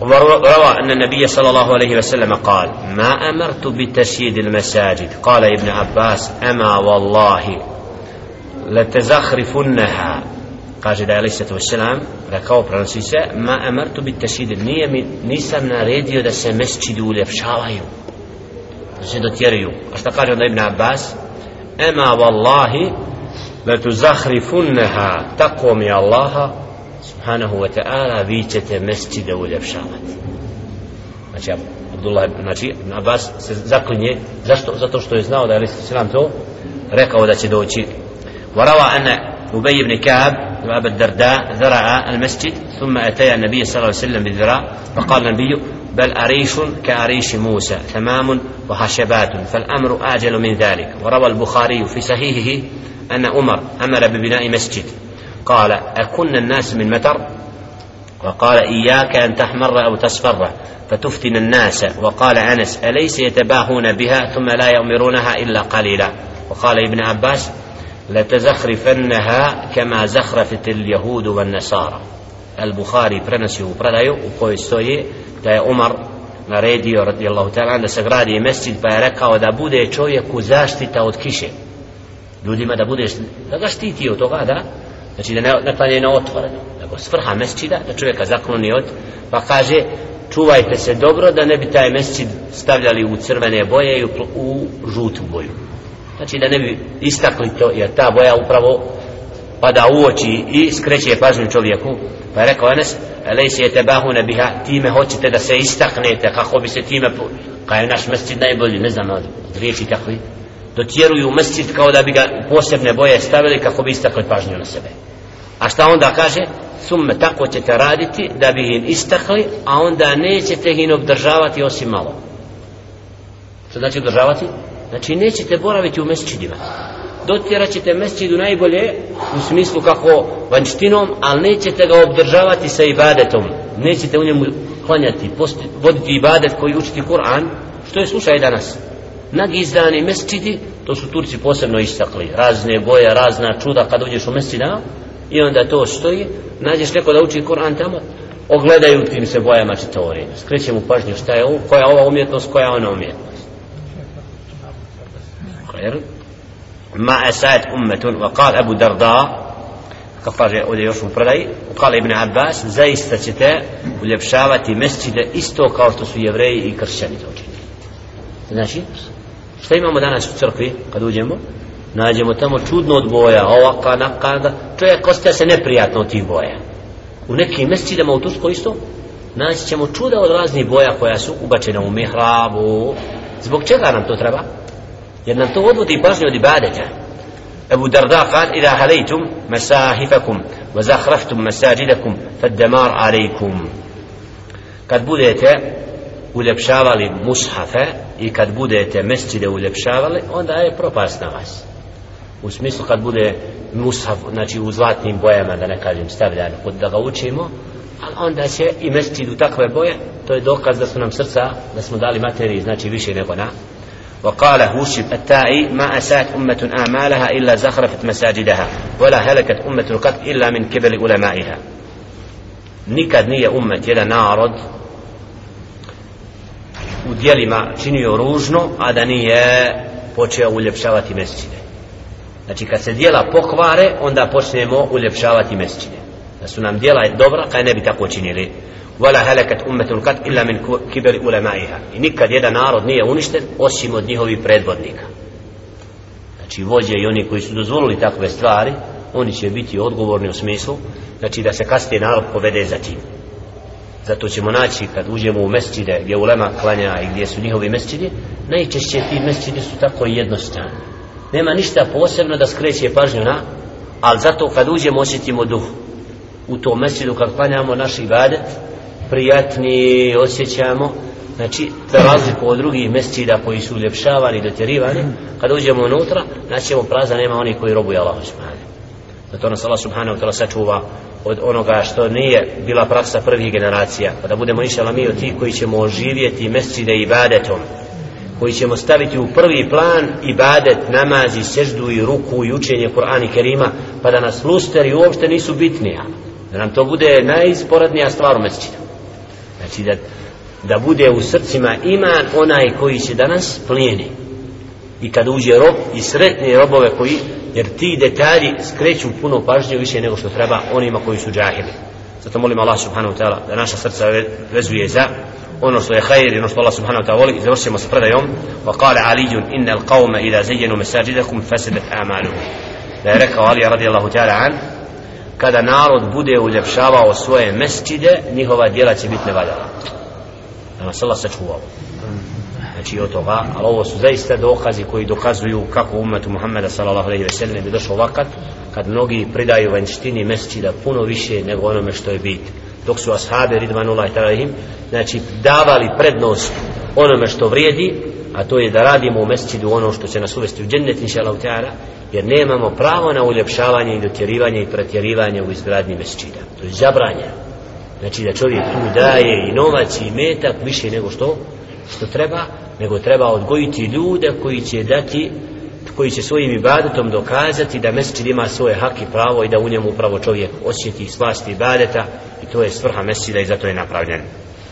وروى أن النبي صلى الله عليه وسلم قال ما أمرت بتشييد المساجد قال ابن عباس أما والله لتزخرفنها kaže da je alaih sallatu wasalam rekao prenosi se ma amartu bit tašid nije mi nisam naredio da se mesčidi uljepšavaju da se dotjeruju a šta kaže onda Ibn Abbas ema wallahi la tu zahrifunneha tako mi Allaha subhanahu wa ta'ala vi ćete mesčide uljepšavati znači Abdullah znači Ibn Abbas se zaklinje. Zašto? zato što je znao da je sallatu to rekao da će doći. وروى أن أبي بن كعب وأبا الدرداء ذرع المسجد ثم أتي النبي صلى الله عليه وسلم بالذراع فقال النبي بل أريش كأريش موسى تمام وخشبات فالأمر أعجل من ذلك وروى البخاري في صحيحه أن عمر أمر ببناء مسجد قال أكن الناس من متر؟ وقال إياك أن تحمر أو تصفر. فتفتن الناس. وقال أنس أليس يتباهون بها ثم لا يؤمرونها إلا قليلا؟ وقال ابن عباس لتزخرفنها كما زخرفت اليهود والنصارى. البخاري برنسي وبرلايو وقوي السوية تا عمر ناريديو رضي الله تعالى عنه سقرادي مسجد بايركا ودا بوده چويكو زاشتي تاوت كيشي لودي ما دا بوده زاشتي تيو توغا znači da ne, ne klanjaju na otvoreno nego svrha mesčida da čovjeka zakloni od pa kaže čuvajte se dobro da ne bi taj mesčid stavljali u crvene boje i u, u žutu boju. Znači da ne bi istakli to jer ta boja upravo pada u oči i skreće pažnju čovjeku. Pa je rekao Enes Elejsi je tebahu nebiha time hoćete da se istaknete kako bi se time kaj je naš mescid najbolji ne znam od riječi takvi dotjeruju mescid kao da bi ga posebne boje stavili kako bi istakli pažnju na sebe. A šta onda kaže? Summe tako ćete raditi da bi im istakli a onda nećete ih obdržavati osim malo. Što znači obdržavati? Znači nećete boraviti u mesčidima dotjerat ćete mesčidu najbolje u smislu kako vanštinom ali nećete ga obdržavati sa ibadetom. Nećete u njemu klanjati posti, voditi ibadet koji učiti Kur'an. Što je slušaj danas? nagizdani mescidi, to su Turci posebno istakli, razne boje, razna čuda, kad uđeš u mescida, i onda to stoji, nađeš neko da uči Koran tamo, ogledaju tim se bojama čitavorin. Skreće mu pažnju šta je ovo, koja je ova umjetnost, koja je ona umjetnost. Jer, ma esajet ummetun, va kal Ebu Darda, kako kaže ovdje još u predaji, u kal Ibn Abbas, zaista ćete uljepšavati mescide isto kao što su jevreji i kršćani to učinili. Znači, Šta imamo danas u crkvi kad uđemo? Nađemo tamo čudno od boja, ovaka, nakada. Čovjek ostaje se neprijatno od tih boja. U nekim mjesecima u Tursko isto, naći ćemo čuda od raznih boja koja su ubačena u mihrabu. Zbog čega nam to treba? Jer nam to odvodi pažnju od ibadeta. Ebu Darda kad, ida halejtum mesahifakum, wa zahraftum mesajidakum, faddamar alejkum. Kad budete uljepšavali mushafe, i kad budete mesčide uljepšavali onda je propast na vas u smislu kad bude mushaf znači u zlatnim bojama da ne kažem stavljan kod da ga učimo ali onda će i mesčid u takve boje to je dokaz da su nam srca da smo dali materiji znači više nego na وقال هوشب التائي ما أساءت أمة أعمالها إلا زخرفت مساجدها ولا هلكت أمة قط إلا من كبل علمائها nikad nije umet jedan narod u dijelima činio ružno, a da nije počeo uljepšavati mesečine. Znači kad se dijela pokvare, onda počnemo uljepšavati mesečine. Da su nam dijela dobra, kaj ne bi tako činili. Vala helekat ummetun kat illa min kiberi ulemaiha. I nikad jedan narod nije uništen, osim od njihovih predvodnika. Znači vođe i oni koji su dozvolili takve stvari, oni će biti odgovorni u smislu, znači da se kasnije narod povede za tim zato ćemo naći kad uđemo u mesčide gdje ulema klanja i gdje su njihovi mesčidi najčešće ti mesčidi su tako jednostavni nema ništa posebno da skreće pažnju na ali zato kad uđemo osjetimo duh. U tom mesčidu kad klanjamo naš ibadet prijatni osjećamo znači za razliku od drugih mesčida koji su uljepšavani dotjerivani kad uđemo unutra znači, naćemo praza nema oni koji robuju Allah da to nas Allah subhanahu ta'ala sačuva od onoga što nije bila praksa prvih generacija. Pa da budemo inšala mi od tih koji ćemo oživjeti mesčide ibadetom koji ćemo staviti u prvi plan ibadet, namazi, seždu i ruku i učenje Kur'ana i Kerima pa da nas lusteri uopšte nisu bitni da nam to bude najisporadnija stvar u mesčidu. Znači da, da bude u srcima iman onaj koji će danas plijeni. I kad uđe rob i sretni robove koji jer ti detalji skreću puno pažnje više nego što treba onima koji su džahili. Zato molim Allah subhanahu wa ta'ala da naša srca vezuje za ono što je hajr i ono što Allah subhanahu wa ta'ala voli. I završimo sa predajom. Wa kale alijun innal qawma ila zayyanu masajidakum fasadat a'maluhum. Da je rekao Ali radijallahu ta'ala an kada narod bude uljepšavao svoje mesčide njihova djela će biti nevaljala da nas Allah sačuvao znači od toga. Ali ovo su zaista dokazi koji dokazuju kako umetu Muhammeda sallallahu alaihi ve sellem bi došao vakat kad mnogi pridaju vanjštini mesčida puno više nego onome što je bit. Dok su ashabi ridvanullah ta'ala znači davali prednost onome što vrijedi a to je da radimo u mesčidu ono što će nas uvesti u džennet inša ta'ala jer nemamo pravo na uljepšavanje i dotjerivanje i pretjerivanje u izgradnji mesčida. To je zabranje. Znači da čovjek tu daje i novac i metak više nego što što treba nego treba odgojiti ljude koji će dati koji će svojim ibadetom dokazati da mesčid ima svoje hak i pravo i da u njemu upravo čovjek osjeti slast ibadeta i to je svrha mesčida i zato je napravljen.